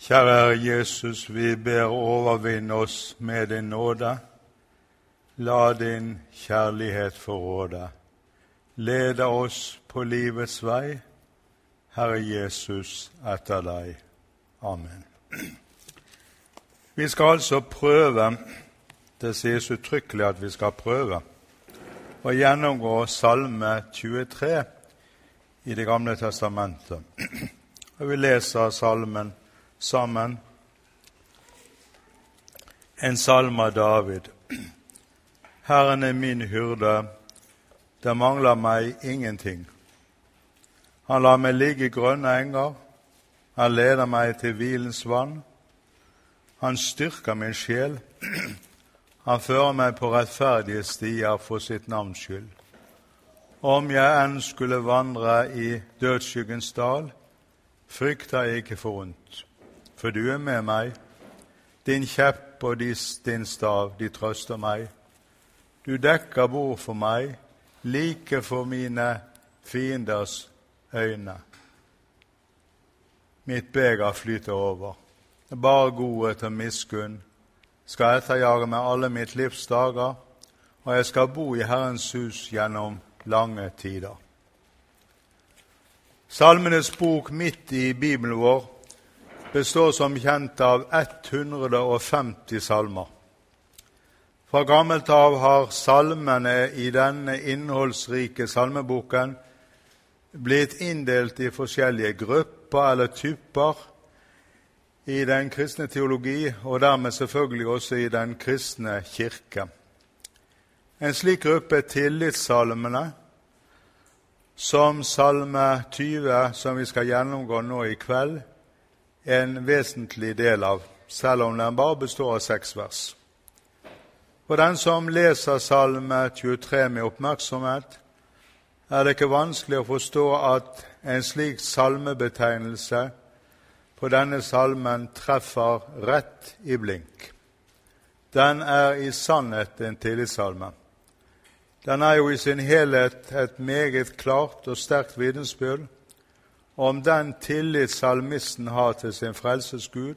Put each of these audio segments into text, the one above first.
Kjære Jesus, vi ber overvinne oss med din nåde. La din kjærlighet få råde. Lede oss på livets vei, Herre Jesus, etter deg. Amen. Vi skal altså prøve, det sies uttrykkelig at vi skal prøve, å gjennomgå Salme 23 i Det gamle testamentet. Og Vi leser salmen sammen. En salme av David. Herren er min hyrde, det mangler meg ingenting. Han lar meg ligge i grønne enger, han leder meg til hvilens vann. Han styrker min sjel, han fører meg på rettferdige stier for sitt navns skyld. Om jeg enn skulle vandre i dødsskyggens dal, frykter jeg ikke for ondt for du er med meg. Din kjepp og din stav, de trøster meg. Du dekker bord for meg, like for mine fienders øyne. Mitt beger flyter over. Bare godhet og miskunn skal etterjage meg alle mitt livs dager, og jeg skal bo i Herrens hus gjennom lange tider. Salmenes bok midt i Bibelen vår består som kjent av 150 salmer. Fra gammelt av har salmene i denne innholdsrike salmeboken blitt inndelt i forskjellige grupper eller typer i den kristne teologi, og dermed selvfølgelig også i den kristne kirke. En slik gruppe er tillitssalmene, som Salme 20, som vi skal gjennomgå nå i kveld, en vesentlig del av, selv om den bare består av seks vers. For den som leser Salme 23 med oppmerksomhet, er det ikke vanskelig å forstå at en slik salmebetegnelse på denne salmen treffer rett i blink. Den er i sannhet en tillitssalme. Den er jo i sin helhet et meget klart og sterkt vitensbyrd om den tillit salmisten har til sin frelses Gud,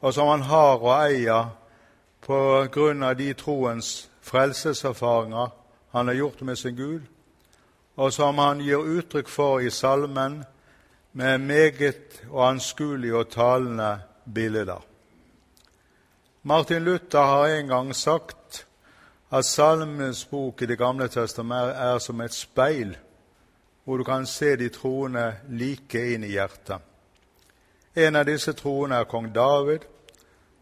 og som han har og eier på grunn av de troens frelseserfaringer han har gjort med sin Gud, og som han gir uttrykk for i salmen med meget og anskuelige og talende bilder. Martin Luther har en gang sagt at Salmenes bok i Det gamle testamentet er som et speil hvor du kan se de troende like inn i hjertet. En av disse troende er kong David,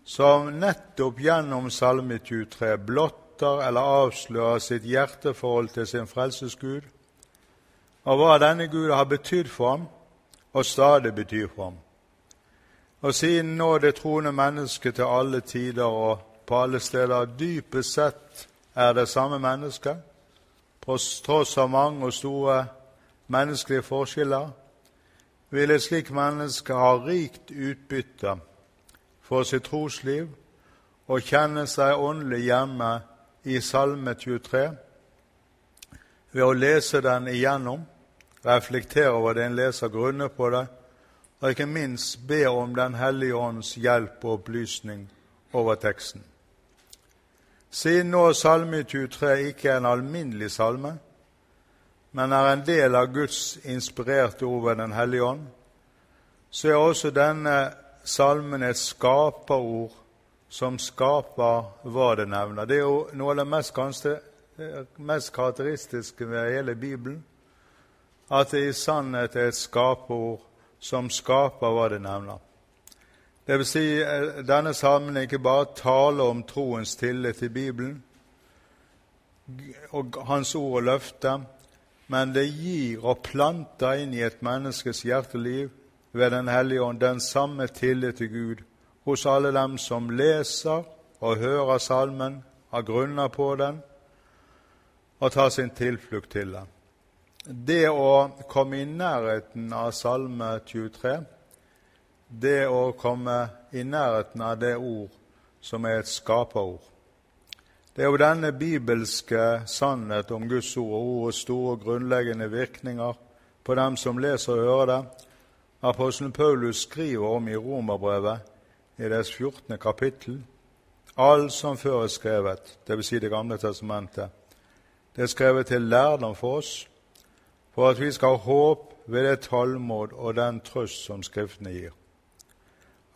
som nettopp gjennom Salme 23 blotter eller avslører sitt hjerteforhold til sin frelsesgud, og hva denne Gud har betydd for ham, og stadig betyr for ham. Og siden nå det troende mennesket til alle tider og på alle steder dypest sett er det samme mennesket, på tross av mange og store menneskelige forskjeller, vil et slikt menneske ha rikt utbytte for sitt trosliv og kjenne seg åndelig hjemme i Salme 23 ved å lese den igjennom, reflektere over det en leser, grunne på det, og ikke minst be om Den hellige ånds hjelp og opplysning over teksten. Siden nå Salme 23 ikke er en alminnelig salme, men er en del av Guds inspirerte ord ved Den hellige ånd, så er også denne salmen et skaperord som skaper hva det nevner. Det er jo noe av det mest, mest karakteristiske ved hele Bibelen, at det i sannhet er et skaperord som skaper hva det nevner. Det vil si, eh, denne salmen ikke bare taler om troens tillit til Bibelen og Hans ord og løfte, men det gir og planter inn i et menneskes hjerteliv ved Den hellige ånd den samme tillit til Gud hos alle dem som leser og hører salmen, har grunner på den og tar sin tilflukt til den. Det å komme i nærheten av Salme 23, det å komme i nærheten av det ord som er et skaperord. Det er jo denne bibelske sannhet om Guds ord og ordets store og grunnleggende virkninger på dem som leser og hører det, apostelen Paulus skriver om i Romerbrevet i dets 14. kapittel. Alt som før er skrevet, dvs. Si Det gamle testamentet, det er skrevet til lærdom for oss, for at vi skal ha håp ved det tålmod og den trøst som Skriftene gir.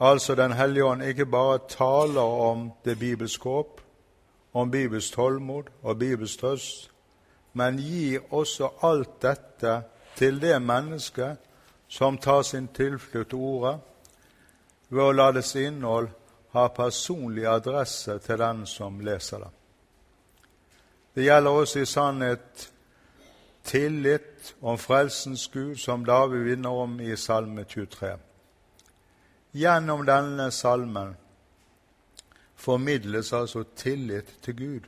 Altså Den hellige ånd ikke bare taler om det bibelske håp, om Bibels tålmod og Bibels trøst, men gir også alt dette til det mennesket som tar sin tilflukt til ordet, ved å la dets innhold ha personlig adresse til den som leser det. Det gjelder også i sannhet tillit om frelsens Gud, som David vinner om i Salme 23. Gjennom denne salmen formidles altså tillit til Gud.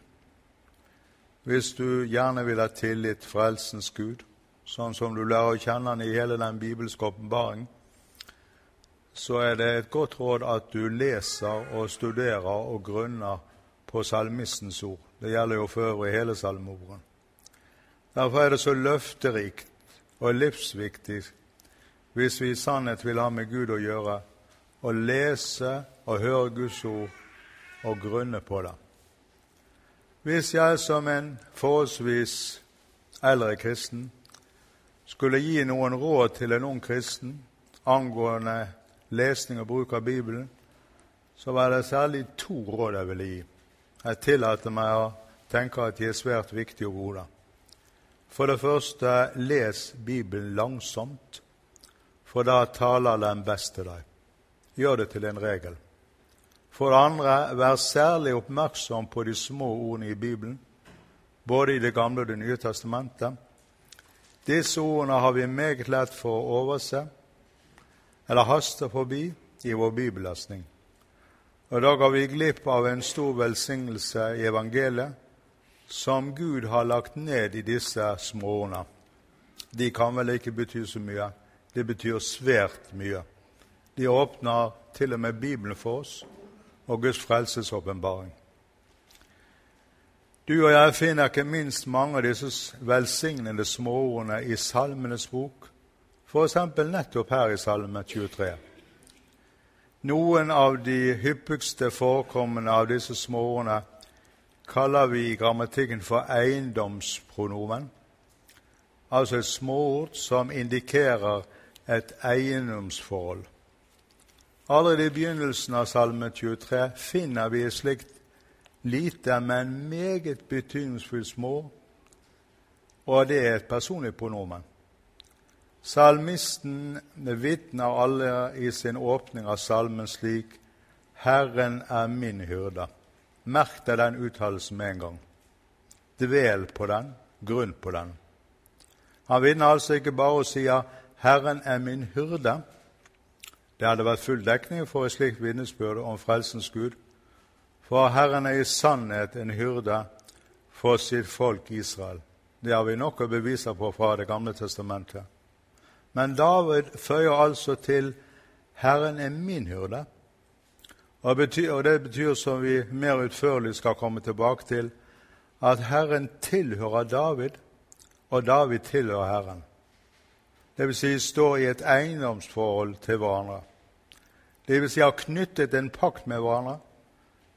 Hvis du gjerne vil ha tillit frelsens Gud, sånn som du lærer å kjenne han i hele den bibelske åpenbaring, så er det et godt råd at du leser og studerer og grunner på salmistens ord. Det gjelder jo for øvrig hele salmeorden. Derfor er det så løfterikt og livsviktig hvis vi i sannhet vil ha med Gud å gjøre, å lese og høre Guds ord og grunne på det. Hvis jeg som en forholdsvis eldre kristen skulle gi noen råd til en ung kristen angående lesning og bruk av Bibelen, så var det særlig to råd jeg ville gi. Jeg tillater meg å tenke at de er svært viktige og gode. For det første, les Bibelen langsomt, for da taler den til deg. Gjør det til en regel. For det andre, vær særlig oppmerksom på de små ordene i Bibelen, både i Det gamle og Det nye testamentet. Disse ordene har vi meget lett for å overse eller haste forbi i vår bibellesning. Og da går vi glipp av en stor velsignelse i evangeliet som Gud har lagt ned i disse småordene. De kan vel ikke bety så mye. Det betyr svært mye. De åpner til og med Bibelen for oss og Guds frelsesåpenbaring. Du og jeg finner ikke minst mange av disse velsignede småordene i Salmenes bok, f.eks. nettopp her i Salme 23. Noen av de hyppigste forekommende av disse småordene kaller vi i grammatikken for eiendomspronomen, altså et småord som indikerer et eiendomsforhold. Allerede i begynnelsen av Salme 23 finner vi et slikt lite, men meget betydningsfullt små, og det er et personlig pronomen. Salmisten vitner alle i sin åpning av salmen slik Herren er min hyrde. Merk deg den uttalelsen med en gang. Dvel på den, grunn på den. Han vitner altså ikke bare og sier 'Herren er min hyrde'. Det hadde vært full dekning for et slikt vitnesbyrd om frelsens Gud. For Herren er i sannhet en hyrde for sitt folk Israel. Det har vi nok å bevise på fra Det gamle testamentet. Men David føyer altså til 'Herren er min hyrde'. Og, Det betyr, som vi mer utførlig skal komme tilbake til, at Herren tilhører David, og David tilhører Herren. Vil si står i et eiendomsforhold til hverandre. Vil si har knyttet en pakt med hverandre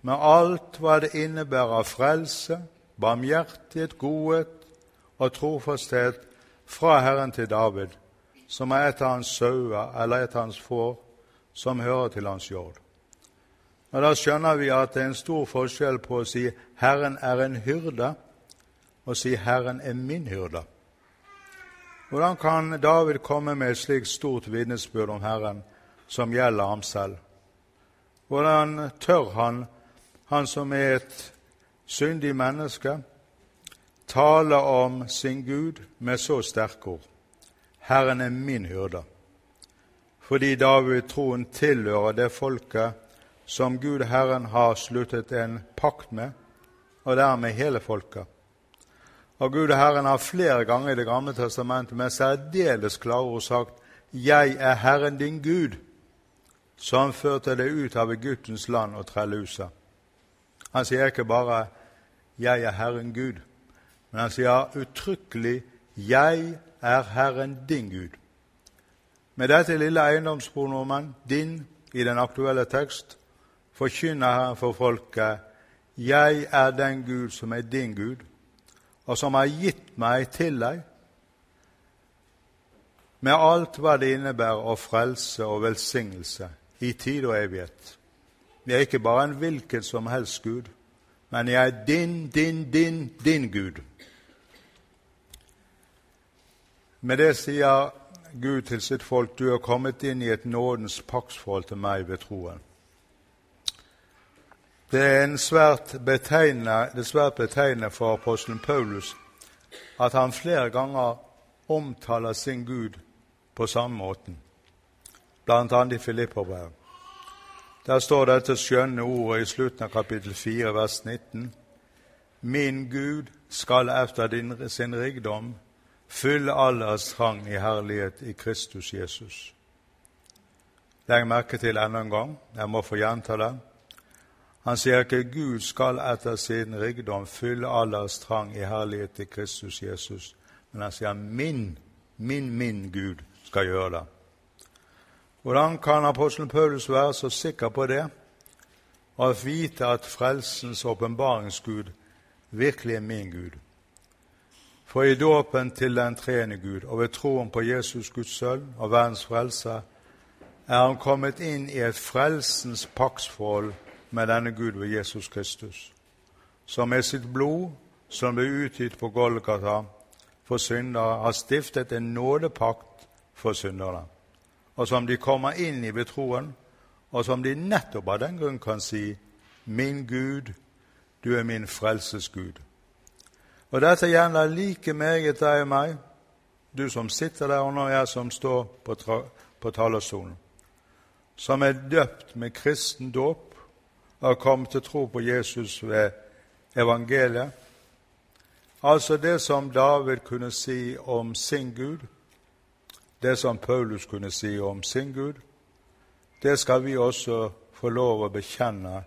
med alt hva det innebærer av frelse, barmhjertighet, godhet og trofasthet fra Herren til David, som er et av hans sauer eller et av hans får, som hører til hans jord. Og Da skjønner vi at det er en stor forskjell på å si 'Herren er en hyrde' og si 'Herren er min hyrde'. Hvordan kan David komme med et slikt stort vitnesbyrd om Herren som gjelder ham selv? Hvordan tør han, han som er et syndig menneske, tale om sin Gud med så sterke ord? Herren er min hyrde. Fordi David troen tilhører det folket som Gud Herren har sluttet en pakt med, og dermed hele folket. Og Gud Herren har flere ganger i Det gamle testamentet med særdeles klare ord sagt 'Jeg er Herren din Gud', som førte deg ut av Egyptens land og trellusa. Han sier ikke bare 'Jeg er Herren Gud', men han sier uttrykkelig 'Jeg er Herren din Gud'. Med dette lille eiendomspronomen, din, i den aktuelle tekst, forkynner Herren for folket jeg er den Gud som er din Gud, og som har gitt meg til deg, med alt hva det innebærer av frelse og velsignelse i tid og evighet. Jeg er ikke bare en hvilken som helst Gud, men jeg er din, din, din, din Gud. Med det sier Gud til sitt folk, du er kommet inn i et nådens paktsforhold til meg ved troen. Det er betegnende, svært betegnende for apostelen Paulus at han flere ganger omtaler sin Gud på samme måten, bl.a. i Filipperbrevet. Der står dette skjønne ordet i slutten av kapittel 4, vers 19. Min Gud skal efter din, sin rikdom fylle allers trang i herlighet i Kristus Jesus. Legg merke til enda en gang, jeg må få gjenta det. Han sier ikke Gud skal etter sin rikdom fylle allers trang i herlighet til Kristus Jesus, men han sier min, min, min Gud skal gjøre det. Hvordan kan apostelen Paulus være så sikker på det og vite at frelsens åpenbaringsgud virkelig er min Gud? For i dåpen til den treende Gud og ved troen på Jesus Guds sønn og verdens frelse er han kommet inn i et frelsens paktsforhold med denne Gud ved Jesus Kristus, som med sitt blod, som ble utgitt på Golgata for syndere, har stiftet en nådepakt for syndere, og som de kommer inn i ved troen, og som de nettopp av den grunn kan si Min Gud, du er min frelses Gud. Og dette gjelder like meget deg og meg, du som sitter der, og nå jeg som står på, på talerstolen, som er døpt med kristen dåp har kommet til tro på Jesus ved evangeliet. Altså det som David kunne si om sin Gud, det som Paulus kunne si om sin Gud, det skal vi også få lov å bekjenne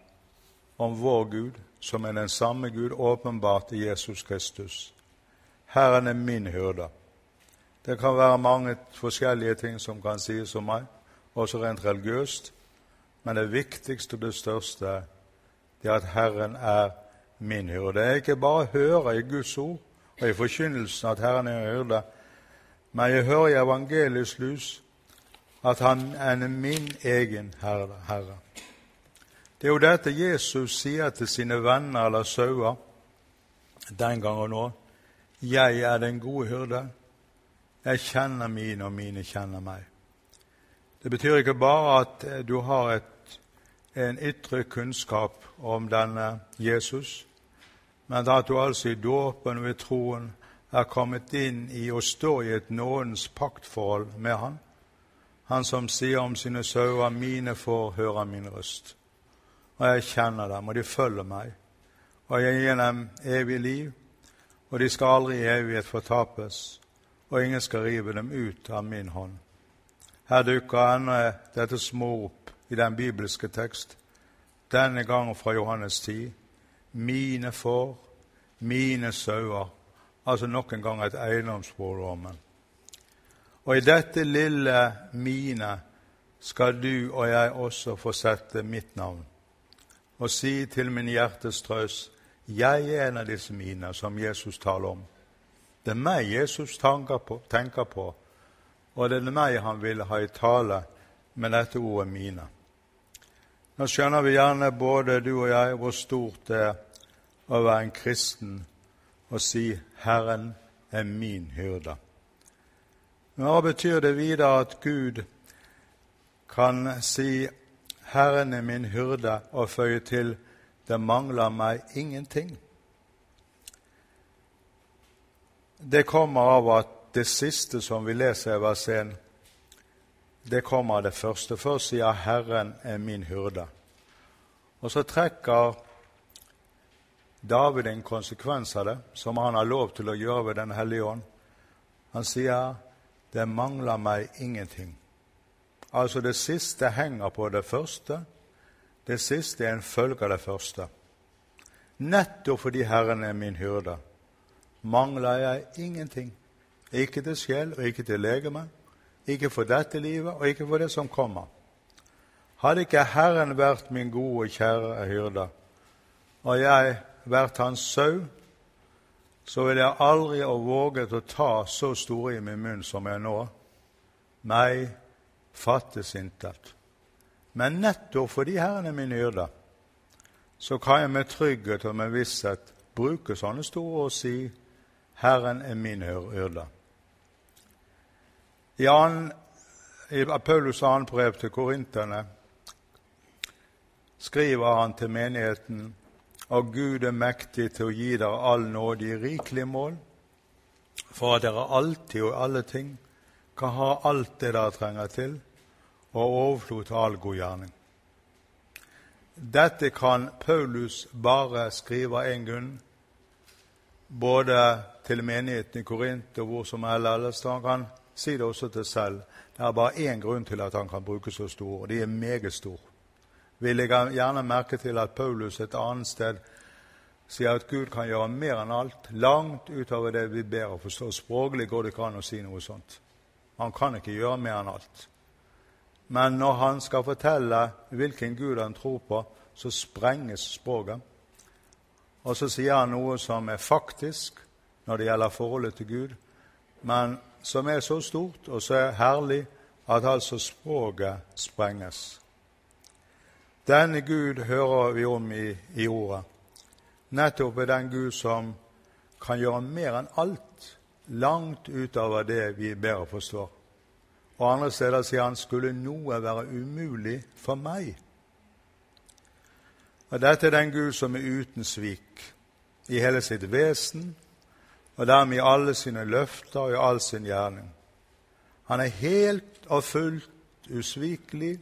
om vår Gud, som er den samme Gud åpenbart i Jesus Kristus. Herren er min hyrde. Det kan være mange forskjellige ting som kan sies om meg, også rent religiøst, men det viktigste og det største det er at Herren er min hyrde. Er ikke bare høre i Guds ord og i forkynnelsen at Herren er en hyrde, men jeg hører i evangeliets lys at han er min egen herre. Det er jo dette Jesus sier til sine venner eller sauer den gang og nå. Jeg er den gode hyrde. Jeg kjenner mine, og mine kjenner meg. Det betyr ikke bare at du har et, en ytre kunnskap om denne Jesus, men at du altså i dåpen ved troen er kommet inn i og står i et nådens paktforhold med Han. Han som sier om sine sauer 'mine får høre min røst' og jeg kjenner dem, og de følger meg. Og jeg gir dem evig liv, og de skal aldri i evighet fortapes, og ingen skal rive dem ut av min hånd. Her dukker ennå dette små opp i den bibelske tekst, denne gangen fra Johannes 10. Mine får, mine sauer. Altså nok en gang et eiendomsprogram. Og i dette lille mine skal du og jeg også få sette mitt navn og si til min hjertes trøst jeg er en av disse mine som Jesus taler om. Det er meg Jesus på, tenker på og det er meg han vil ha i tale med dette ordet 'mine'. Nå skjønner vi gjerne både du og jeg hvor stort det er å være en kristen og si 'Herren er min hyrde'. Men hva betyr det videre at Gud kan si Herren er min hyrde, og føye til det mangler meg ingenting. Det kommer av at det siste som vi leser i vers 1, det kommer av det første. Først sier 'Herren er min hyrde'. Og så trekker David en konsekvens av det, som han har lov til å gjøre ved Den hellige ånd. Han sier 'Det mangler meg ingenting'. Altså det siste henger på det første. Det siste er en følge av det første. Nettopp fordi Herren er min hyrde, mangler jeg ingenting. Ikke til sjel og ikke til legeme, ikke for dette livet og ikke for det som kommer. Hadde ikke Herren vært min gode, og kjære hyrde, og jeg vært hans sau, så ville jeg aldri ha våget å ta så store i min munn som jeg nå. Meg fattes intet. Men nettopp fordi Herren er min hyrde, så kan jeg med trygghet og med visshet bruke sånne store og si Herren er min hyrde. I, an, I Paulus' annet brev til korinterne skriver han til menigheten og Gud er mektig til å gi dere all nåde i rikelig mål, for at dere alltid og alle ting kan ha alt det dere trenger til, og overflod til all god gjerning. Dette kan Paulus bare skrive av en grunn, både til menigheten i Korint og hvor som helst. Han kan si det også til selv. Det er bare én grunn til at han kan bruke så stor, og det er meget stor. vi legger gjerne merke til at Paulus et annet sted sier at Gud kan gjøre mer enn alt, langt utover det vi ber og forstår. Språklig går det ikke an å si noe sånt. Han kan ikke gjøre mer enn alt. Men når han skal fortelle hvilken Gud han tror på, så sprenges språket. Og så sier han noe som er faktisk når det gjelder forholdet til Gud, men som er så stort og så herlig at altså språket sprenges. Denne Gud hører vi om i, i ordet. Nettopp er den Gud som kan gjøre mer enn alt, langt utover det vi bedre forstår. Og andre steder sier han skulle noe være umulig for meg. Og Dette er den Gud som er uten svik i hele sitt vesen, og dermed i alle sine løfter og i all sin gjerning. Han er helt og fullt usvikelig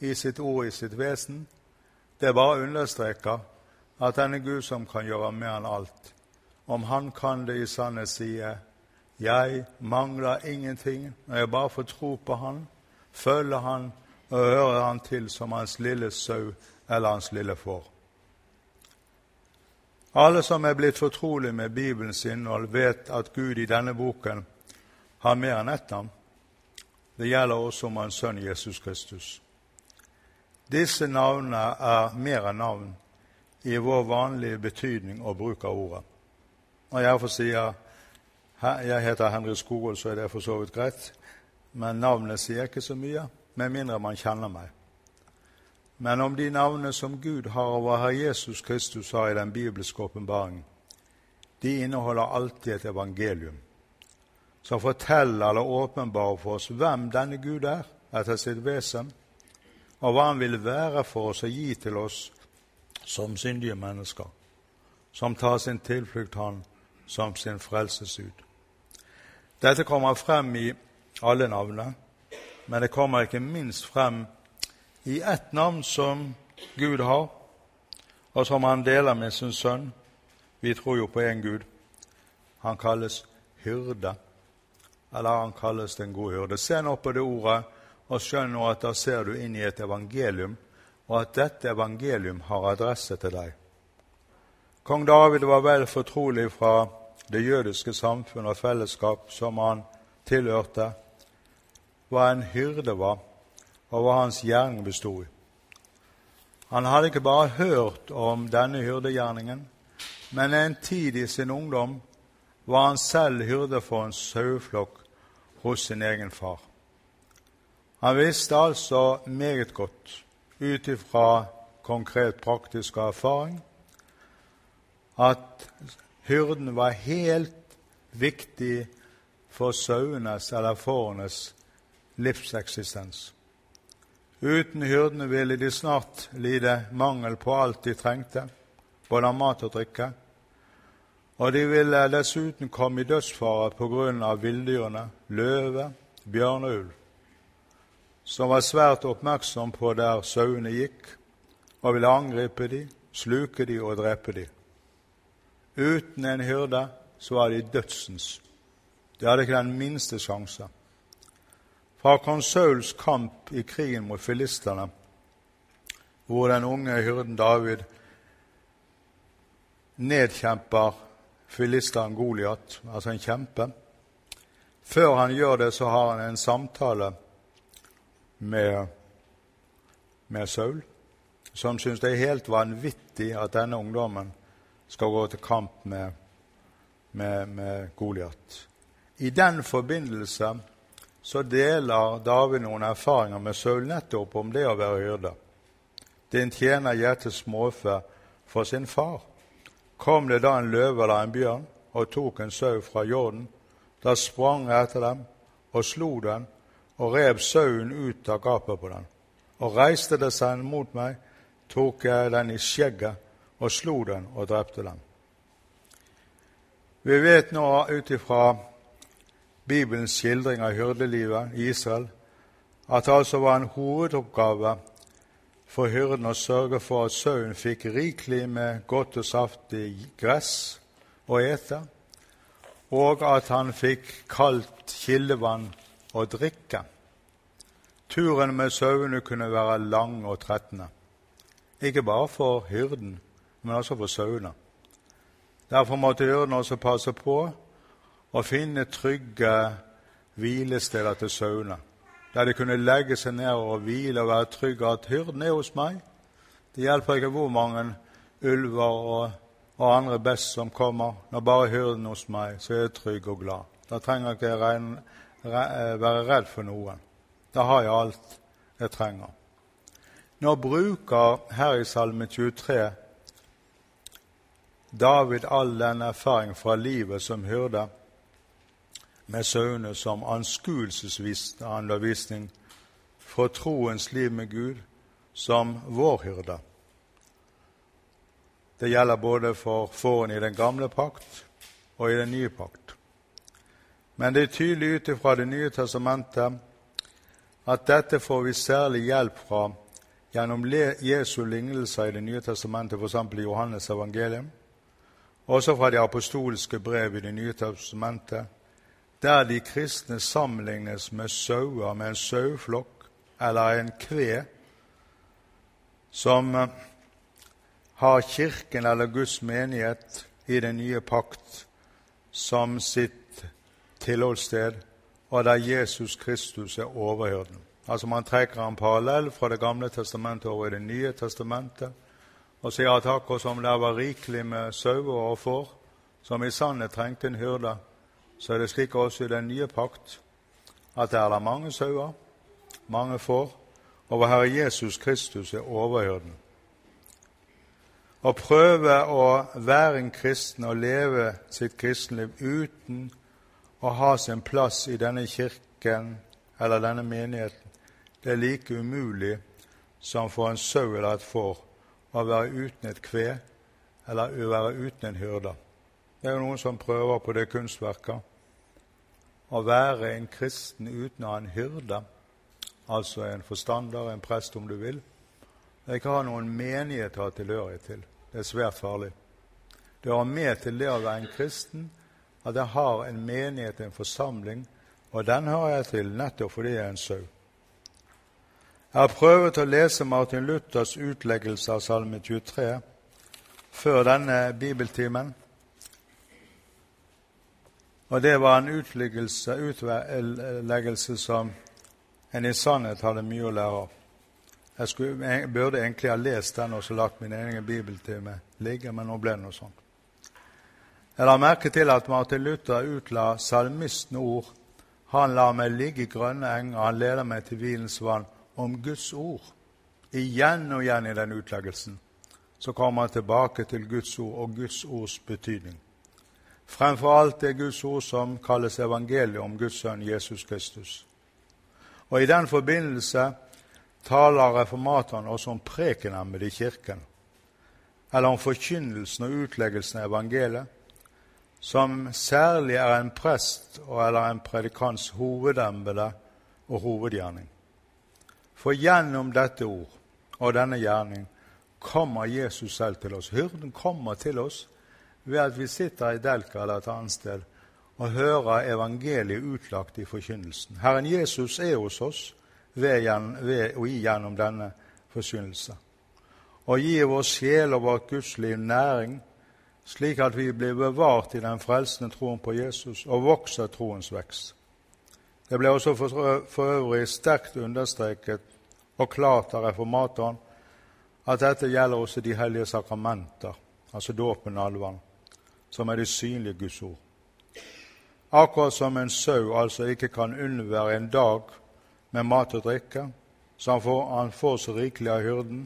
i sitt ord, i sitt vesen. Det er bare understreker at denne Gud som kan gjøre mer enn alt, om Han kan det i sannhet sier jeg mangler ingenting når jeg bare får tro på Han, følger Han og hører Han til som hans lille sau eller hans lille får. Alle som er blitt fortrolig med Bibelens innhold, vet at Gud i denne boken har mer enn ett navn. Det gjelder også om Hans Sønn Jesus Kristus. Disse navnene er mer enn navn i vår vanlige betydning og bruk av ordet. Når jeg får sier jeg heter Henry Skogvold, så er det for så vidt greit, men navnet sier ikke så mye, med mindre man kjenner meg. Men om de navnene som Gud har over Herre Jesus Kristus har i den bibelske åpenbaringen, de inneholder alltid et evangelium som forteller eller åpenbarer for oss hvem denne Gud er etter sitt vesen, og hva han vil være for oss og gi til oss som syndige mennesker, som tar sin tilflukt Han som sin frelsesud. Dette kommer frem i alle navnene, men det kommer ikke minst frem i ett navn som Gud har, og som han deler med sin sønn. Vi tror jo på én Gud. Han kalles hyrde, eller han kalles den gode hyrde. Se nå på det ordet og skjønner at da ser du inn i et evangelium, og at dette evangelium har adresse til deg. Kong David var vel fortrolig fra det jødiske samfunn og fellesskap som han tilhørte, hva en hyrde var, og hva hans gjerning bestod i. Han hadde ikke bare hørt om denne hyrdegjerningen, men en tid i sin ungdom var han selv hyrde for en saueflokk hos sin egen far. Han visste altså meget godt, ut ifra konkret praktisk erfaring, at hyrden var helt viktig for sauenes eller fårenes livseksistens. Uten hyrdene ville de snart lide mangel på alt de trengte, både av mat og drikke, og de ville dessuten komme i dødsfare av villdyrene løve, bjørn og ulv som var svært oppmerksom på der sauene gikk, og ville angripe de, sluke de og drepe de. Uten en hyrde så var de dødsens. De hadde ikke den minste sjanse. Fra kong Sauls kamp i krigen mot filistene, hvor den unge hyrden David nedkjemper filisteren Goliat, altså en kjempe, Før han gjør det, så har han en samtale med, med Saul, som syns det er helt vanvittig at denne ungdommen skal gå til kamp med, med, med Goliat. I den forbindelse så deler David noen erfaringer med Saul nettopp om det å være hyrde. Din tjener gjetet småfe for sin far. Kom det da en løve eller en bjørn og tok en sau fra jorden, da sprang jeg etter dem og slo den og rev sauen ut av gapet på den. Og reiste det seg mot meg, tok jeg den i skjegget og slo den og drepte den. Vi vet nå ut ifra Bibelens skildring av hyrdelivet i Israel at det altså var en hovedoppgave for hyrden å sørge for at sauen fikk rikelig med godt og saftig gress å ete, og at han fikk kaldt kildevann å drikke. Turen med sauene kunne være lang og trettende, ikke bare for hyrden, men også for sauene. Derfor måtte hyrden også passe på å finne trygge hvilesteder til sauene, der de kunne legge seg ned og hvile og være trygge at hyrden er hos meg. Det hjelper ikke hvor mange ulver og, og andre best som kommer. Når bare hyrden hos meg, så er jeg trygg og glad. Da trenger jeg ikke regne, være redd for noen. Da har jeg alt jeg trenger. Nå bruker her i Salme 23 David all den erfaring fra livet som hyrde med sauene som anskuelsesundervisning for troens liv med Gud som vår hyrde. Det gjelder både for fåren i den gamle pakt og i den nye pakt. Men det er tydelig ut ifra Det nye testamentet at dette får vi særlig hjelp fra gjennom Jesu lignelser i Det nye testamentet, f.eks. i Johannes evangelium, også fra de apostoliske brev i Det nye testamentet, der de kristne sammenlignes med sauer, med en saueflokk eller en kve, som eh, har Kirken eller Guds menighet i den nye pakt som sitt tilholdssted og der Jesus Kristus er overhyrden. Altså Man trekker en parallell fra Det gamle testamentet over i Det nye testamentet og sier at akkurat som det var rikelig med sauer og får, som i sannhet trengte en hyrde, så er det slik også i den nye pakt at det er der mange sauer, mange får, og vår Herre Jesus Kristus er overhyrden. Å prøve å være en kristen og leve sitt kristenliv uten å ha sin plass i denne kirken eller denne menigheten, det er like umulig som for en sau eller et får å være uten et kve eller å være uten en hyrde. Det er jo noen som prøver på det kunstverket å være en kristen uten å ha en hyrde, altså en forstander, en prest om du vil. jeg ikke ha noen menighet å ha tilhørighet til. Det er svært farlig. Det hører med til det å være en kristen at jeg har en menighet, en forsamling, og den hører jeg til nettopp fordi jeg er en sau. Jeg har prøvd å lese Martin Luthers utleggelse av Salme 23 før denne bibeltimen. Og det var en utleggelse, som en i sannhet hadde mye å lære av. Jeg, skulle, burde egentlig ha lest den og så lagt min egen bibeltime ligge, men nå ble det noe sånt. Jeg la merke til at Martin Luther utla salmisten ord. Han lar meg ligge i grønne enger, han leder meg til hvilens vann. Om Guds ord. Igjen og igjen i den utleggelsen så kommer han tilbake til Guds ord og Guds ords betydning. Fremfor alt det Guds ord som kalles evangeliet om Guds sønn Jesus Kristus. Og I den forbindelse taler reformatene også om prekenemmet i Kirken, eller om forkynnelsen og utleggelsen av evangeliet, som særlig er en prest eller en predikants hovedembete og hovedgjerning. For gjennom dette ord og denne gjerning kommer Jesus selv til oss. Hyrden kommer til oss ved at vi sitter i Delka eller et annet sted og hører evangeliet utlagt i forkynnelsen. Herren Jesus er hos oss ved, ved og igjennom denne forkynnelse. Og gir vår sjel og vårt gudsliv næring slik at vi blir bevart i den frelsende troen på Jesus og vokser troens vekst. Det ble også for øvrig sterkt understreket og klart av reformatoren at dette gjelder også de hellige sakramenter, altså dåpen og alvann, som er det synlige Guds ord. Akkurat som en sau altså ikke kan unnvære en dag med mat og drikke, så han får, han får så rikelig av hyrden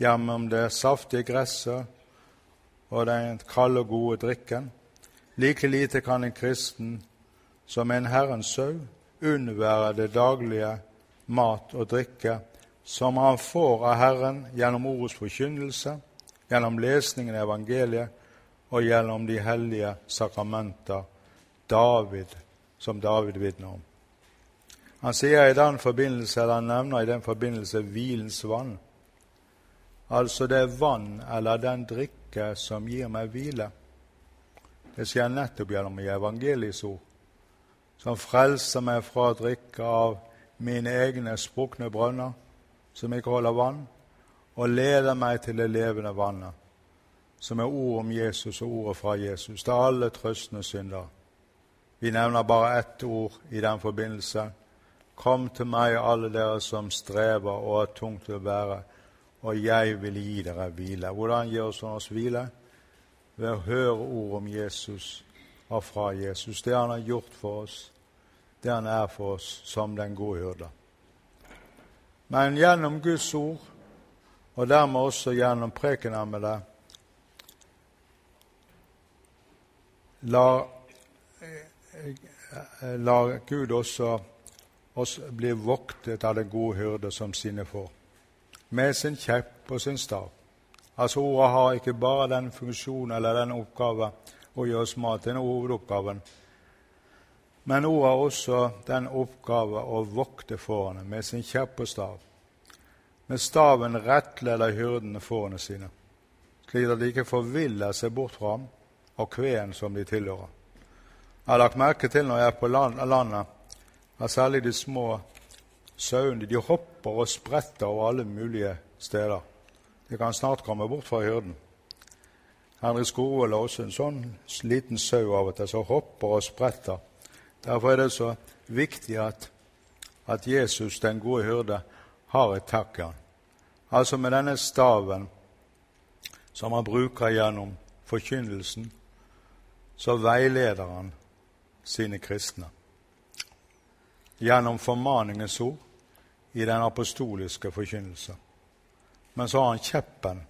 gjennom det saftige gresset og den kalde og gode drikken. Like lite kan en kristen som en Herrens sau unnvære det daglige mat og drikke som han får av Herren gjennom ordets forkynnelse, gjennom lesningen av evangeliet og gjennom de hellige sakramenter David, som David vitner om. Han sier i den forbindelse, eller han nevner i den forbindelse hvilens vann. Altså det vann eller den drikke som gir meg hvile. Det skjer nettopp gjennom evangeliets ord, som frelser meg fra å drikke av mine egne sprukne brønner, som ikke holder vann, og leder meg til det levende vannet, som er ord om Jesus og ordet fra Jesus. Er alle trøstende synder. Vi nevner bare ett ord i den forbindelse. Kom til meg, alle dere som strever og har tungt å bære, og jeg vil gi dere hvile. Hvordan gir oss oss hvile? Ved å høre ord om Jesus og fra Jesus. Det han har gjort for oss, det han er for oss som den gode hyrde. Men gjennom Guds ord, og dermed også gjennom prekenemmene, lar, lar Gud også oss bli voktet av den gode hyrde som sine får, med sin kjepp og sin stav. Altså Ordet har ikke bare den funksjonen eller den oppgave å gi oss mat, den hovedoppgaven. Men ordet har også den oppgave å vokte fårene med sin kjepp og stav. Med staven rettleder hyrdene fårene sine, slik at de ikke forviller seg bort fra ham og kveen som de tilhører. Jeg har lagt merke til når jeg er på landet, at særlig de små sauene de hopper og spretter over alle mulige steder. De kan snart komme bort fra hyrden. Henrik Skorold er også en sånn liten sau av og til som hopper og spretter Derfor er det så viktig at, at Jesus, den gode hyrde, har et takk i han. Altså med denne staven som han bruker gjennom forkynnelsen, så veileder han sine kristne. Gjennom formaningens ord i den apostoliske forkynnelse. Men så har han kjeppen.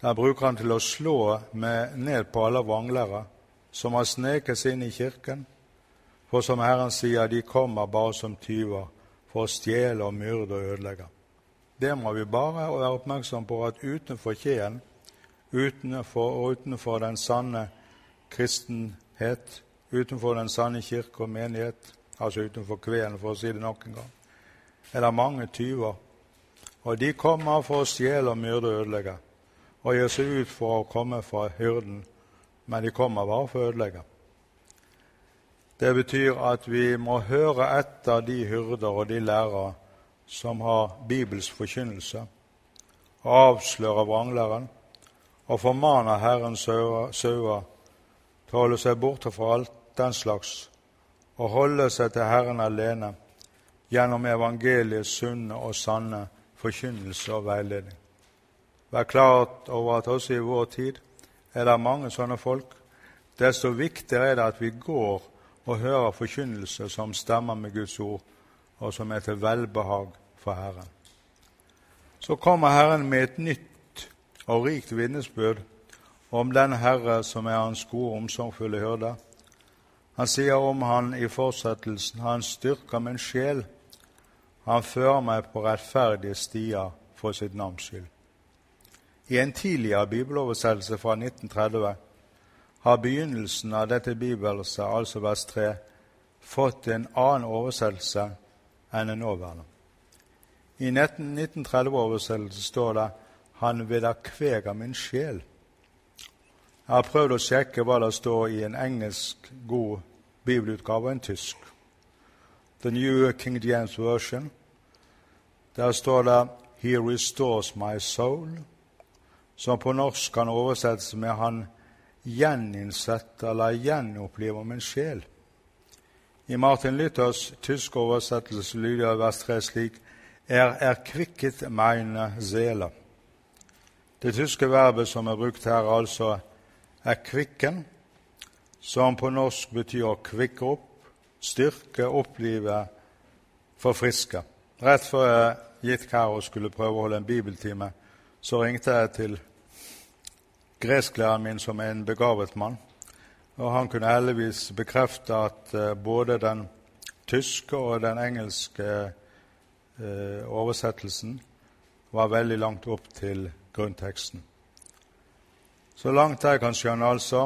Den bruker han til å slå med ned på alle vanglere som har sneket seg inn i kirken, for som Herren sier, de kommer bare som tyver for å stjele og myrde og ødelegge. Det må vi bare være oppmerksom på at utenfor kjeen, utenfor, og utenfor den sanne kristenhet, utenfor den sanne kirke og menighet, altså utenfor kvelen, for å si det nok en gang, er det mange tyver. Og de kommer for å stjele myrde og ødelegge, og gjør seg ut for å komme fra hyrden, men de kommer bare for å ødelegge. Det betyr at vi må høre etter de hyrder og de lærere som har Bibels forkynnelse, og vranglæren, og formane Herrens sauer holde seg borte fra alt den slags og holde seg til Herren alene gjennom evangeliets sunne og sanne forkynnelse og veiledning. Vær klart over at også i vår tid er det mange sånne folk. Desto viktigere er det at vi går og hører forkynnelse som stemmer med Guds ord, og som er til velbehag for Herren. Så kommer Herren med et nytt og rikt vitnesbyrd om den Herre som er hans gode, omsorgsfulle hyrde. Han sier om han i fortsettelsen han styrker min sjel. Han fører meg på rettferdige stier for sitt navns skyld. I en tidligere bibeloversettelse fra 1930 har begynnelsen av dette bibelset, altså vers 3, fått en annen oversettelse enn den nåværende. I 1930-oversettelsen står det 'Han vederkveger min sjel'. Jeg har prøvd å sjekke hva det står i en engelsk god bibelutgave og en tysk. The New King James Version. Der står det 'He restores my soul', som på norsk kan oversettes med 'Han gjeninnsetter eller gjenoppliver min sjel. I Martin Luthers tyske oversettelse lyder vers 3 slik er erkvikket meine Seele. Det tyske verbet som er brukt her, er altså erkvikken, som på norsk betyr å kvikke opp, styrke, opplive, forfriske. Rett før jeg gikk her og skulle prøve å holde en bibeltime, så ringte jeg til gresklæreren min, som er en begavet mann. Og han kunne heldigvis bekrefte at uh, både den tyske og den engelske uh, oversettelsen var veldig langt opp til grunnteksten. Så langt jeg kan skjønne, altså,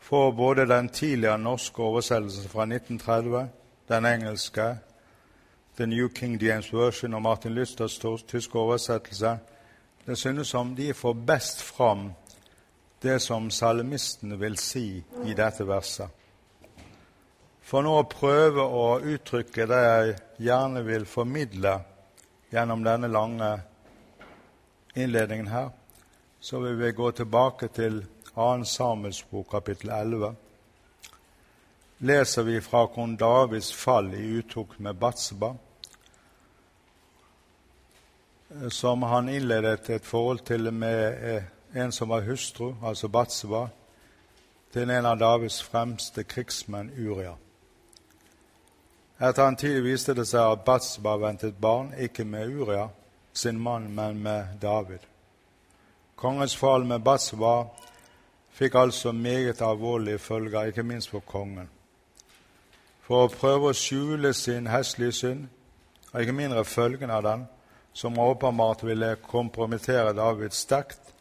får både den tidligere norske oversettelsen fra 1930, den engelske, The New King James Version og Martin Lysters tyske oversettelse, det synes som de får best fram det som salmisten vil si i dette verset. For nå å prøve å uttrykke det jeg gjerne vil formidle gjennom denne lange innledningen her, så vil vi gå tilbake til 2. Samuels bok, kapittel 11. Leser vi fra kong Davids fall i utok med Batseba, som han innledet et forhold til med eh, en som var hustru, altså Batseba, til en av Davids fremste krigsmenn, Uria. Etter en tid viste det seg at Batseba ventet barn, ikke med Uria, sin mann, men med David. Kongens fall med Batseba fikk altså meget alvorlige følger, ikke minst for kongen. For å prøve å skjule sin heslige synd, og ikke mindre følgen av den, som åpenbart ville kompromittere David sterkt,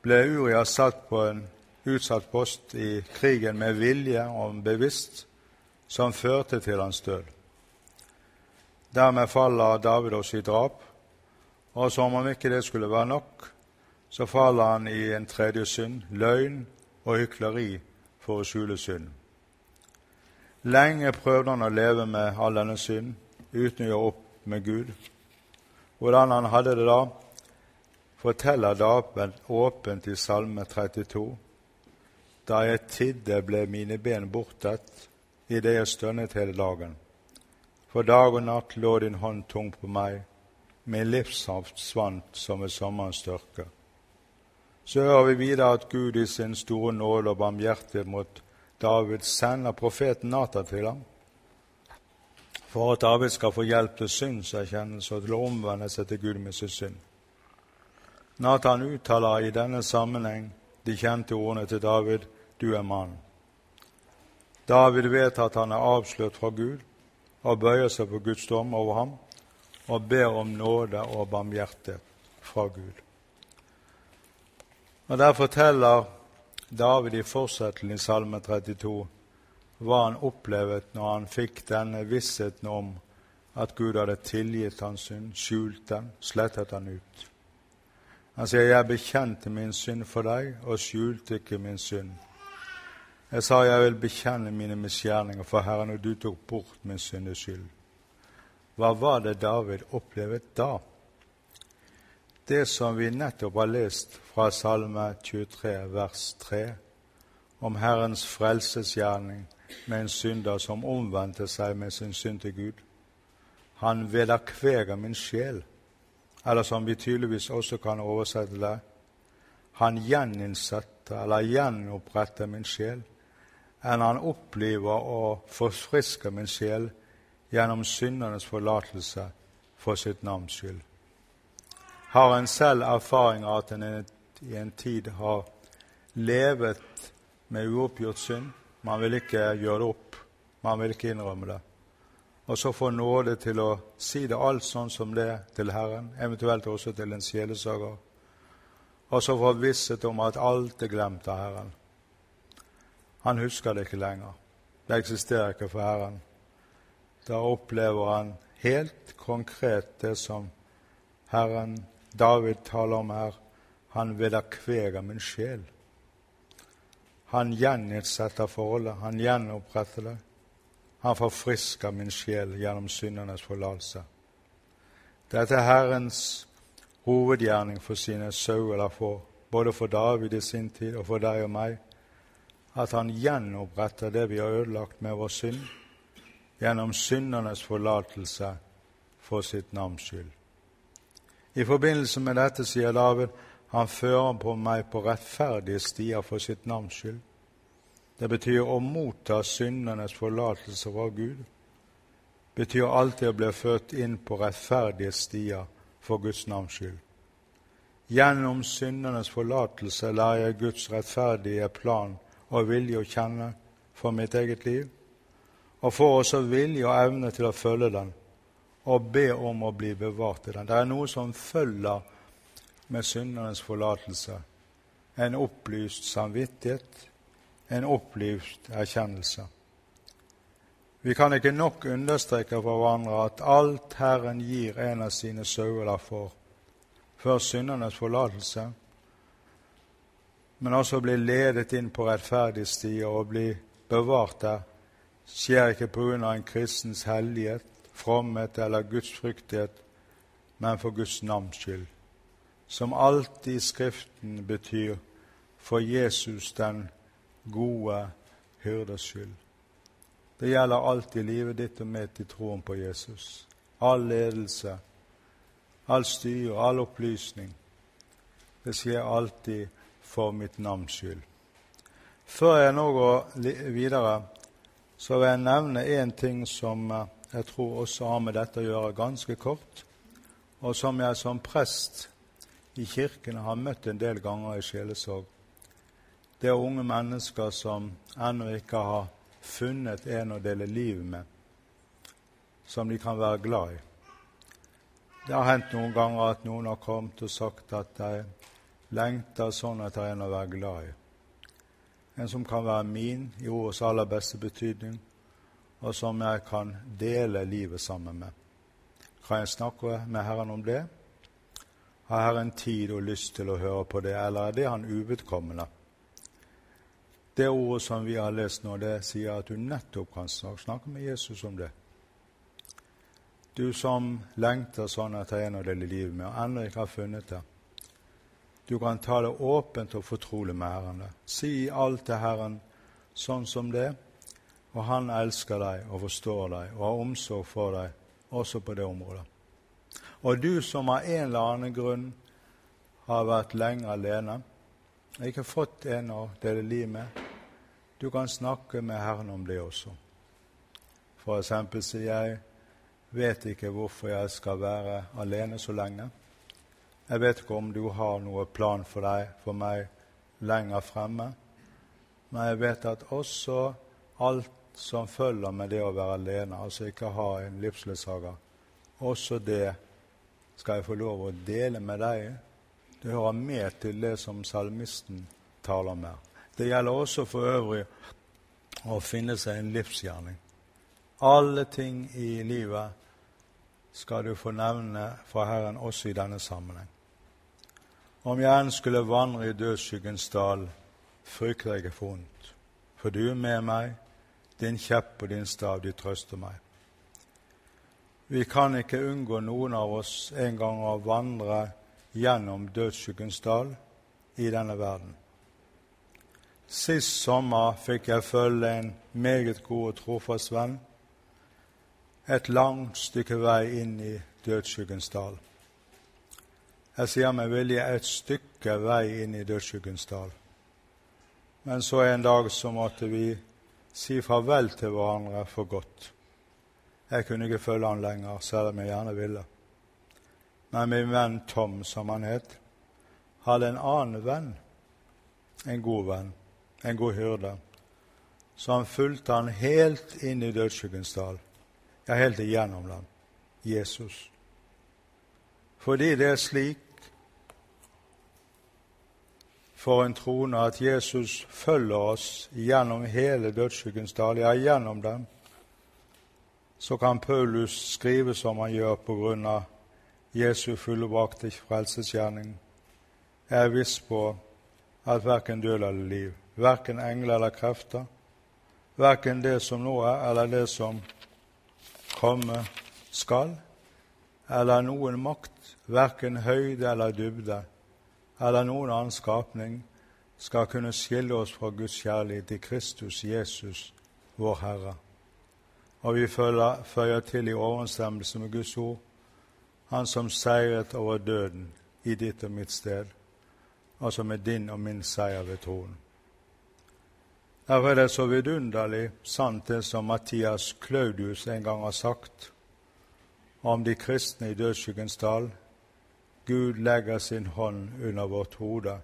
ble Uria satt på en utsatt post i krigen med vilje og bevisst, som førte til hans død. Dermed faller David også i drap, og som om ikke det skulle være nok, så faller han i en tredje synd, løgn og hykleri for å skjule synd. Lenge prøvde han å leve med all denne synd uten å gjøre opp med Gud. Hvordan han hadde det da, forteller David åpent i Salme 32. Da jeg tidde, ble mine ben bortet idet jeg stønnet hele dagen. For dag og natt lå din hånd tung på meg, min livssaft svant som ved sommerens størke. Så hører vi videre at Gud i sin store nåde og barmhjertighet mot David sender profeten Natan til ham for at David skal få hjelp til synserkjennelse og til å omvende seg til Gud med sin synd. Nathan uttaler i denne sammenheng de kjente ordene til David, 'Du er mann'. David vet at han er avslørt fra Gud, og bøyer seg på Guds dom over ham og ber om nåde og barmhjertighet fra Gud. Og Der forteller David i fortsettelsen i Salme 32 hva han opplevde når han fikk denne vissheten om at Gud hadde tilgitt hans synd, skjult den, slettet den ut. Han sier, 'Jeg bekjente min synd for deg og skjulte ikke min synd.' Jeg sa, 'Jeg vil bekjenne mine misgjerninger for Herren, og du tok bort min syndes skyld.' Hva var det David opplevde da? Det som vi nettopp har lest fra Salme 23, vers 3, om Herrens frelsesgjerning med en synder som omvendte seg med sin synd til Gud. Han vederkveger min sjel eller som vi tydeligvis også kan oversette det Han gjeninnsetter eller gjenoppretter min sjel, enn han oppliver og forfrisker min sjel gjennom syndernes forlatelse for sitt navns skyld. Har en selv erfaring av at en i en tid har levet med uoppgjort synd? Man vil ikke gjøre det opp, man vil ikke innrømme det og så få nåde til å si det alt sånn som det til Herren, eventuelt også til en sjelesager, og så få visshet om at alt er glemt av Herren. Han husker det ikke lenger. Det eksisterer ikke for Herren. Da opplever han helt konkret det som Herren David taler om her. Han vederkveger min sjel. Han gjeninnsetter forholdet, han gjenoppretter det. Han forfrisker min sjel gjennom syndernes forlatelse. Dette er Herrens hovedgjerning for sine sauer, for, både for David i sin tid og for deg og meg, at han gjenoppretter det vi har ødelagt med vår synd, gjennom syndernes forlatelse for sitt navns skyld. I forbindelse med dette sier David han fører på meg på rettferdige stier for sitt navns skyld. Det betyr å motta syndernes forlatelse fra Gud. Det betyr alltid å bli ført inn på rettferdige stier for Guds navns skyld. Gjennom syndernes forlatelse lærer jeg Guds rettferdige plan og vilje å kjenne for mitt eget liv, og får også vilje og evne til å følge den og be om å bli bevart i den. Det er noe som følger med syndernes forlatelse. En opplyst samvittighet, en opplyst erkjennelse. Vi kan ikke nok understreke for hverandre at alt Herren gir en av sine sauer for, før syndernes forlatelse, men også bli ledet inn på rettferdige stier og bli bevart der, skjer ikke av en kristens hellighet, fromhet eller gudsfryktighet, men for Guds navns skyld, som alltid i Skriften betyr for Jesus den gode hyrdes skyld. Det gjelder alltid livet ditt og mitt i troen på Jesus. All ledelse, all styre, all opplysning. Det skjer alltid for mitt navns skyld. Før jeg nå går videre, så vil jeg nevne én ting som eh, jeg tror også har med dette å gjøre, ganske kort, og som jeg som prest i kirken har møtt en del ganger i sjelesorg. Det er unge mennesker som ennå ikke har funnet en å dele livet med, som de kan være glad i. Det har hendt noen ganger at noen har kommet og sagt at de lengter sånn etter en å være glad i. En som kan være min i ordets aller beste betydning, og som jeg kan dele livet sammen med. Kan jeg snakke med Herren om det? Har Herren tid og lyst til å høre på det, eller er det han uvedkommende? Det ordet som vi har lest nå, det sier at du nettopp kan snakke med Jesus om det. Du som lengter sånn etter en å dele livet med, og ennå ikke har funnet det. Du kan ta det åpent og fortrolig med Herren. Si alt til Herren sånn som det og han elsker deg og forstår deg og har omsorg for deg også på det området. Og du som av en eller annen grunn har vært lenge alene, og ikke fått en å dele liv med, du kan snakke med Herren om det også. For eksempel sier jeg vet ikke hvorfor jeg skal være alene så lenge. Jeg vet ikke om du har noe plan for deg, for meg, lenger fremme, men jeg vet at også alt som følger med det å være alene, altså ikke ha en livsledsager. Også det skal jeg få lov å dele med deg. Det hører med til det som salmisten taler med. Det gjelder også for øvrig å finne seg en livsgjerning. Alle ting i livet skal du få nevne fra Herren også i denne sammenheng. Om jeg enn skulle vandre i dødsskyggens dal, frykter jeg ikke for vondt, for du er med meg din kjepp og din stav, de trøster meg. Vi kan ikke unngå noen av oss en gang å vandre gjennom dødsskyggens dal i denne verden. Sist sommer fikk jeg følge en meget god og trofast venn et langt stykke vei inn i dødsskyggens dal. Jeg sier med vilje et stykke vei inn i dødsskyggens dal. Men så en dag så måtte vi si farvel til hverandre for godt. Jeg kunne ikke følge han lenger, selv om jeg gjerne ville. Men min venn Tom, som han het, hadde en annen venn, en god venn, en god hyrde, han fulgte han helt inn i dødsskyggens dal, ja, helt igjennom den, Jesus. Fordi det er slik for en troende at Jesus følger oss gjennom hele dødsskyggens dal, ja, gjennom den, så kan Paulus skrive som han gjør på grunn av Jesu fullbrakte frelsesgjerning. Jeg er viss på at verken død eller liv, verken engler eller krefter, verken det som nå er, eller det som komme skal, eller noen makt, verken høyde eller dybde, eller noen annen skapning skal kunne skille oss fra Guds kjærlighet i Kristus Jesus, vår Herre. Og vi føyer til i overensstemmelse med Guds ord Han som seiret over døden i ditt og mitt sted, altså med din og min seier ved troen. Derfor er det så vidunderlig sant det som Mathias Claudius en gang har sagt om de kristne i dødsskyggens dal. Gud legger sin hånd under vårt hode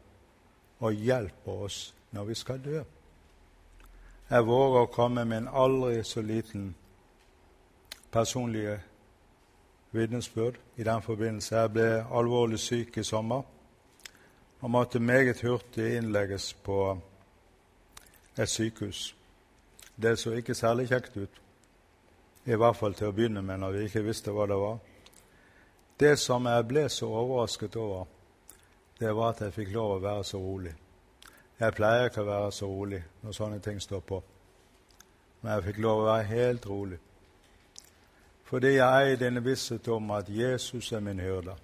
og hjelper oss når vi skal dø. Jeg våger å komme med en aldri så liten personlige vitnesbyrd i den forbindelse. Jeg ble alvorlig syk i sommer og måtte meget hurtig innlegges på et sykehus. Det så ikke særlig kjekt ut, i hvert fall til å begynne med, når vi ikke visste hva det var. Det som jeg ble så overrasket over, det var at jeg fikk lov å være så rolig. Jeg pleier ikke å være så rolig når sånne ting står på, men jeg fikk lov å være helt rolig. Fordi jeg eier denne visshet om at Jesus er min hyrde.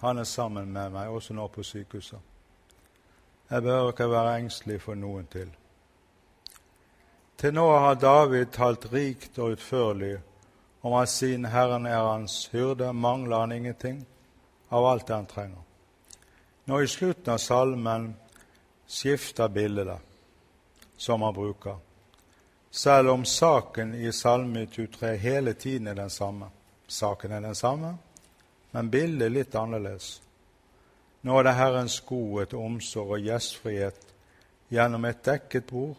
Han er sammen med meg, også nå på sykehuset. Jeg behøver ikke være engstelig for noen til. Til nå har David talt rikt og utførlig om han siden Herren er hans hyrde, mangler han ingenting av alt det han trenger. Nå i slutten av salmen skifter bildet som han bruker, selv om saken i Salme 23 hele tiden er den samme. Saken er den samme, men bildet er litt annerledes. Nå er det Herrens godhet, omsorg og gjestfrihet gjennom et dekket bord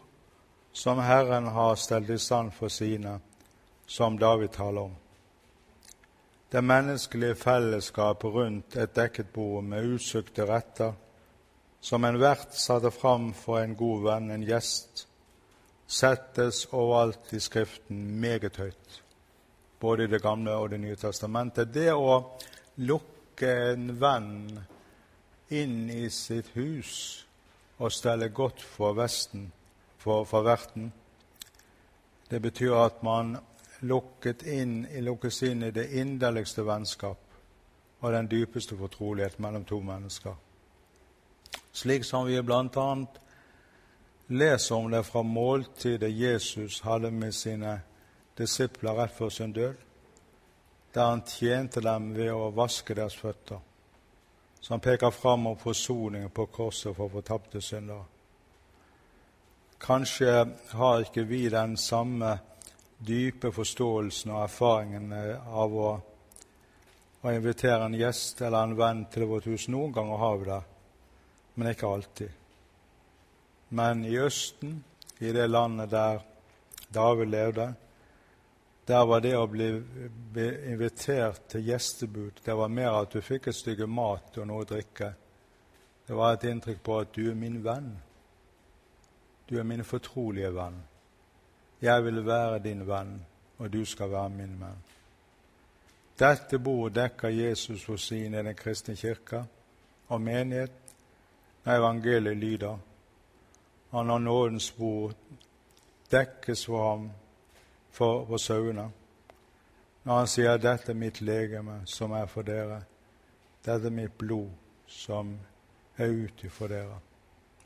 som Herren har stelt i stand for sine, som David taler om. Det menneskelige fellesskapet rundt et dekket bord med usøkte retter, som en vert satte fram for en god venn, en gjest, settes overalt i Skriften meget høyt, både i Det gamle og Det nye testamentet. Det å lukke en venn inn i sitt hus og stelle godt for Vesten, for, for verten. Det betyr at man lukket inn, lukkes inn i det inderligste vennskap og den dypeste fortrolighet mellom to mennesker. Slik som vi bl.a. leser om det fra måltidet Jesus hadde med sine disipler rett før sin død, der han tjente dem ved å vaske deres føtter, som peker fram om forsoningen på korset for fortapte syndere. Kanskje har ikke vi den samme dype forståelsen og erfaringen av å, å invitere en gjest eller en venn til vårt hus. Noen ganger har vi det, men ikke alltid. Men i Østen, i det landet der David levde, der var det å bli invitert til gjestebud Det var mer at du fikk et stykke mat og noe å drikke. Det var et inntrykk på at du er min venn. Du er min fortrolige venn. Jeg vil være din venn, og du skal være min venn. Dette bordet dekker Jesus for sine i Den kristne kirke og menighet når evangeliet lyder. Han har nådens bord dekkes for ham for, for sauene. Når han sier 'Dette er mitt legeme, som er for dere'. 'Dette er mitt blod, som er ute for dere'.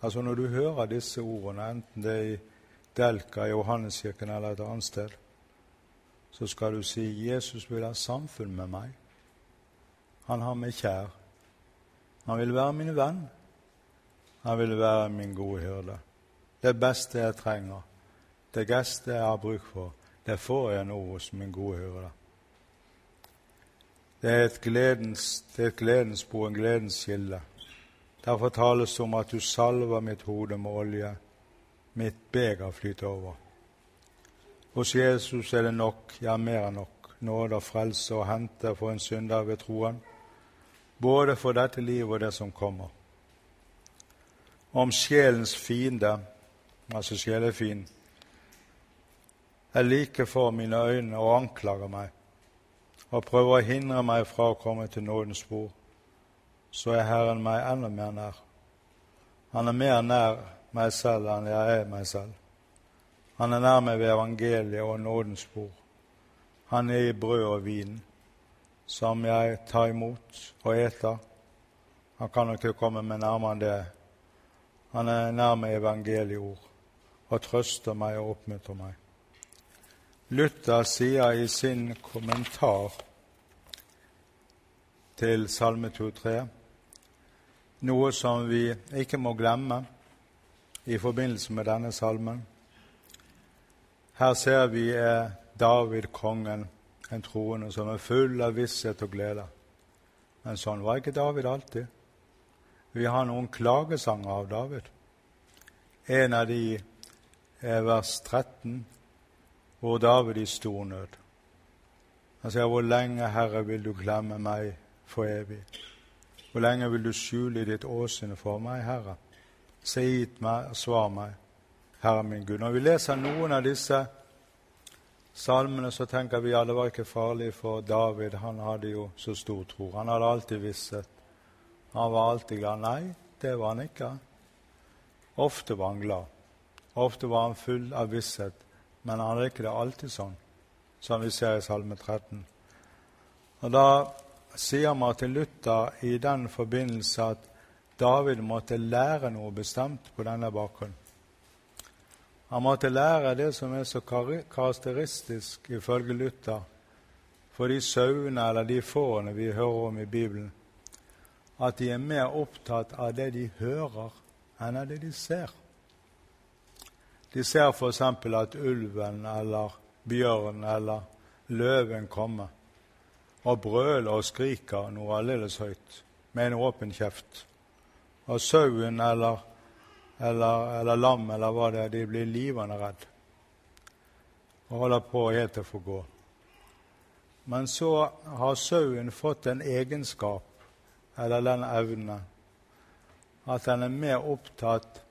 Altså Når du hører disse ordene, enten det er i Delka, Johanneskirken eller et annet sted, så skal du si 'Jesus vil ha samfunn med meg'. Han har meg kjær. Han vil være min venn. Han vil være min gode hyrde. Det beste jeg trenger, det beste jeg har bruk for, det får jeg nå hos min gode hyrde. Det er et gledens, det er et gledens bo, en gledens kilde. Derfor tales det om at du salver mitt hode med olje, mitt beger flyter over. Hos Jesus er det nok, ja, mer enn nok, nåde og frelse å hente for en synder ved troen, både for dette livet og det som kommer. Om sjelens fiende, altså sjelefin, er like for mine øyne og anklager meg og prøver å hindre meg fra å komme til nådens bord, så er Herren meg enda mer nær. Han er mer nær meg selv enn jeg er meg selv. Han er nær meg ved evangeliet og nådens bord. Han er i brød og vin, som jeg tar imot og eter. Han kan ikke komme meg nærmere enn det. Han er nær meg evangelieord og trøster meg og oppmuntrer meg. Luther sier i sin kommentar til Salme 23 noe som vi ikke må glemme i forbindelse med denne salmen. Her ser vi er David, kongen, en troende som er full av visshet og glede. Men sånn var ikke David alltid. Vi har noen klagesanger av David. En av de er vers 13, hvor David i stor nød. Han sier, 'Hvor lenge, Herre, vil du glemme meg for evig?' 'Hvor lenge vil du skjule ditt åsyn for meg, Herre?' Se hit meg og svar meg, Herre min Gud. Når vi leser noen av disse salmene, så tenker vi ja, det var ikke farlig for David. Han hadde jo så stor tro. Han hadde alltid visshet. Han var alltid glad. Nei, det var han ikke. Ofte var han glad. Ofte var han full av visshet, men han hadde ikke det alltid sånn, som vi ser i Salme 13. Og Da sier Martin Luther i den forbindelse at David måtte lære noe bestemt på denne bakgrunnen. Han måtte lære det som er så karakteristisk, ifølge Luther, for de sauene eller de fårene vi hører om i Bibelen, at de er mer opptatt av det de hører, enn av det de ser. De ser f.eks. at ulven eller bjørnen eller løven kommer og brøler og skriker noe aldeles høyt med en åpen kjeft. Og sauen eller eller, eller lam eller hva det er, de blir livende redd og holder på helt til å få gå. Men så har sauen fått en egenskap, eller den evne, at den er mer opptatt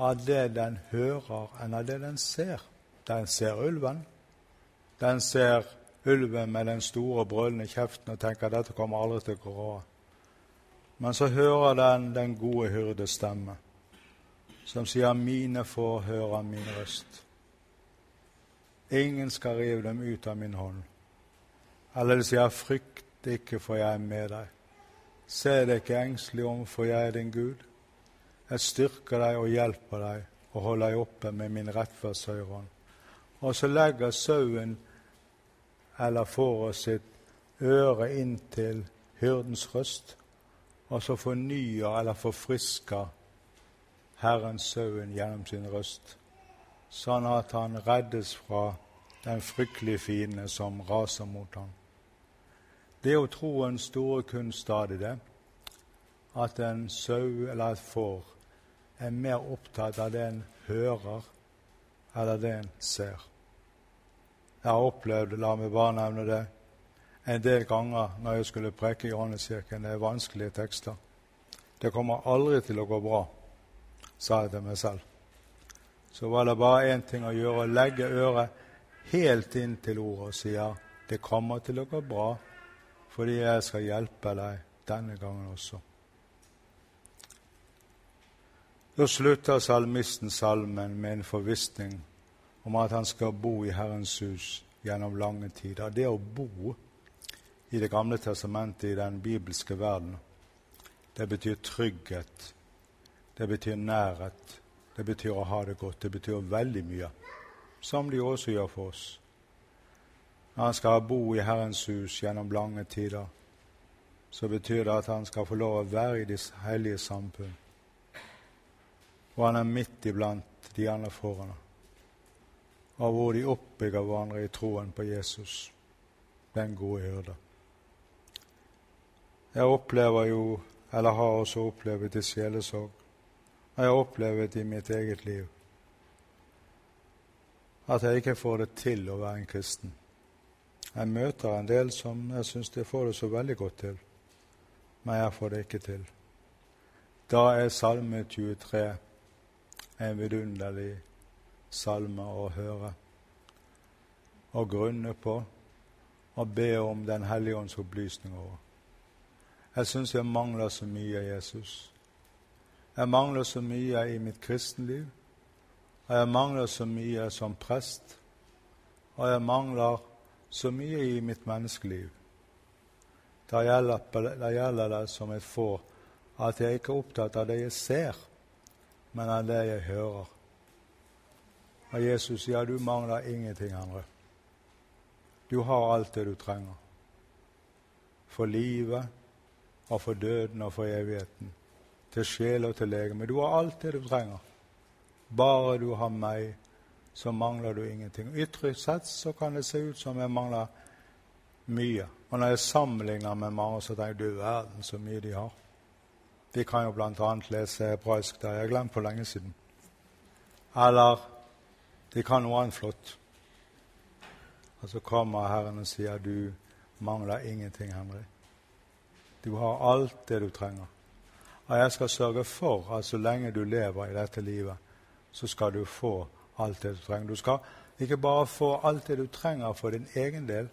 av det den hører, enn av det den ser. Den ser ulven. Den ser ulven med den store, brølende kjeften og tenker at dette kommer aldri til å gå bra. Men så hører den den gode hyrdes stemme som sier 'mine får høre min røst'. Ingen skal rive dem ut av min hånd. Eller det sier 'frykt ikke, for jeg er med deg'. Se deg ikke engstelig om, for jeg er din Gud. Jeg styrker deg og hjelper deg og holder deg oppe med min rettferdshøyrehånd. Og så legger sauen eller fåret sitt øre inntil hyrdens røst, og så fornyer eller forfrisker Herren sauen gjennom sin røst, sånn at han reddes fra den fryktelige fienden som raser mot ham. Det er jo troens store kunst stadig det, at en sau eller et får er mer opptatt av det en hører, eller det en ser. Jeg har opplevd, la meg bare nevne det, en del ganger når jeg skulle preke i Johannes-kirken. Det er vanskelige tekster. Det kommer aldri til å gå bra sa jeg til meg selv. Så var det bare én ting å gjøre, å legge øret helt inn til ordet og si ja, det kommer til å gå bra, fordi jeg skal hjelpe deg denne gangen også. Da slutter salmisten salmen med en forvissning om at han skal bo i Herrens hus gjennom lange tider. Det å bo i Det gamle testamentet, i den bibelske verden, det betyr trygghet, det betyr nærhet. Det betyr å ha det godt. Det betyr veldig mye, som de også gjør for oss. Når han skal bo i Herrens hus gjennom lange tider, så betyr det at han skal få lov å være i de hellige samfunn. Og han er midt iblant de andre forholdene, og hvor de oppbygger hverandre i troen på Jesus, den gode hyrde. Jeg opplever jo, eller har også opplevd, i sjelesorg Og jeg har opplevd i mitt eget liv. At jeg ikke får det til å være en kristen. Jeg møter en del som jeg syns de får det så veldig godt til, men jeg får det ikke til. Da er Salme 23 en vidunderlig salme å høre og grunne på og be om Den hellige ånds opplysning over. Jeg syns jeg mangler så mye av Jesus. Jeg mangler så mye i mitt kristenliv, og jeg mangler så mye som prest, og jeg mangler så mye i mitt menneskeliv. Da gjelder, gjelder det som et får at jeg ikke er opptatt av det jeg ser, men av det jeg hører. Og Jesus sier, ja, du mangler ingenting, andre. Du har alt det du trenger. For livet og for døden og for evigheten. Til sjel og til legeme. Du har alt det du trenger. Bare du har meg, så mangler du ingenting. Ytre sett så kan det se ut som jeg mangler mye. Og når jeg sammenligner med mange, så tenker jeg du verden så mye de har. De kan jo bl.a. lese hebraisk der. Jeg har glemt for lenge siden. Eller de kan noe annet flott. Og så kommer Herren og sier du mangler ingenting, Henry. Du har alt det du trenger. Og jeg skal sørge for at så lenge du lever i dette livet, så skal du få alt det du trenger. Du skal ikke bare få alt det du trenger for din egen del,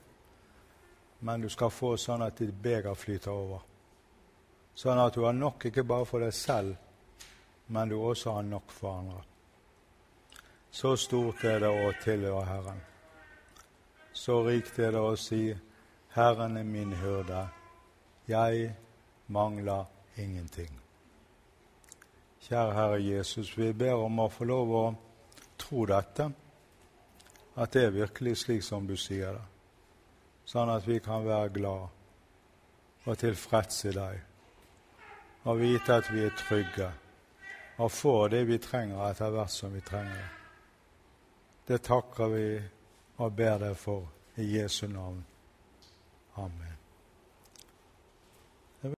men du skal få sånn at ditt beger flyter over. Sånn at du har nok ikke bare for deg selv, men du også har nok for andre. Så stort er det å tilhøre Herren. Så rikt er det å si 'Herren er min hyrde, jeg mangler ingenting'. Kjære Herre Jesus, vi ber om å få lov å tro dette, at det er virkelig slik som du sier det, sånn at vi kan være glad og tilfreds i deg og vite at vi er trygge og får det vi trenger etter hvert som vi trenger det. Det takker vi og ber deg for i Jesu navn. Amen.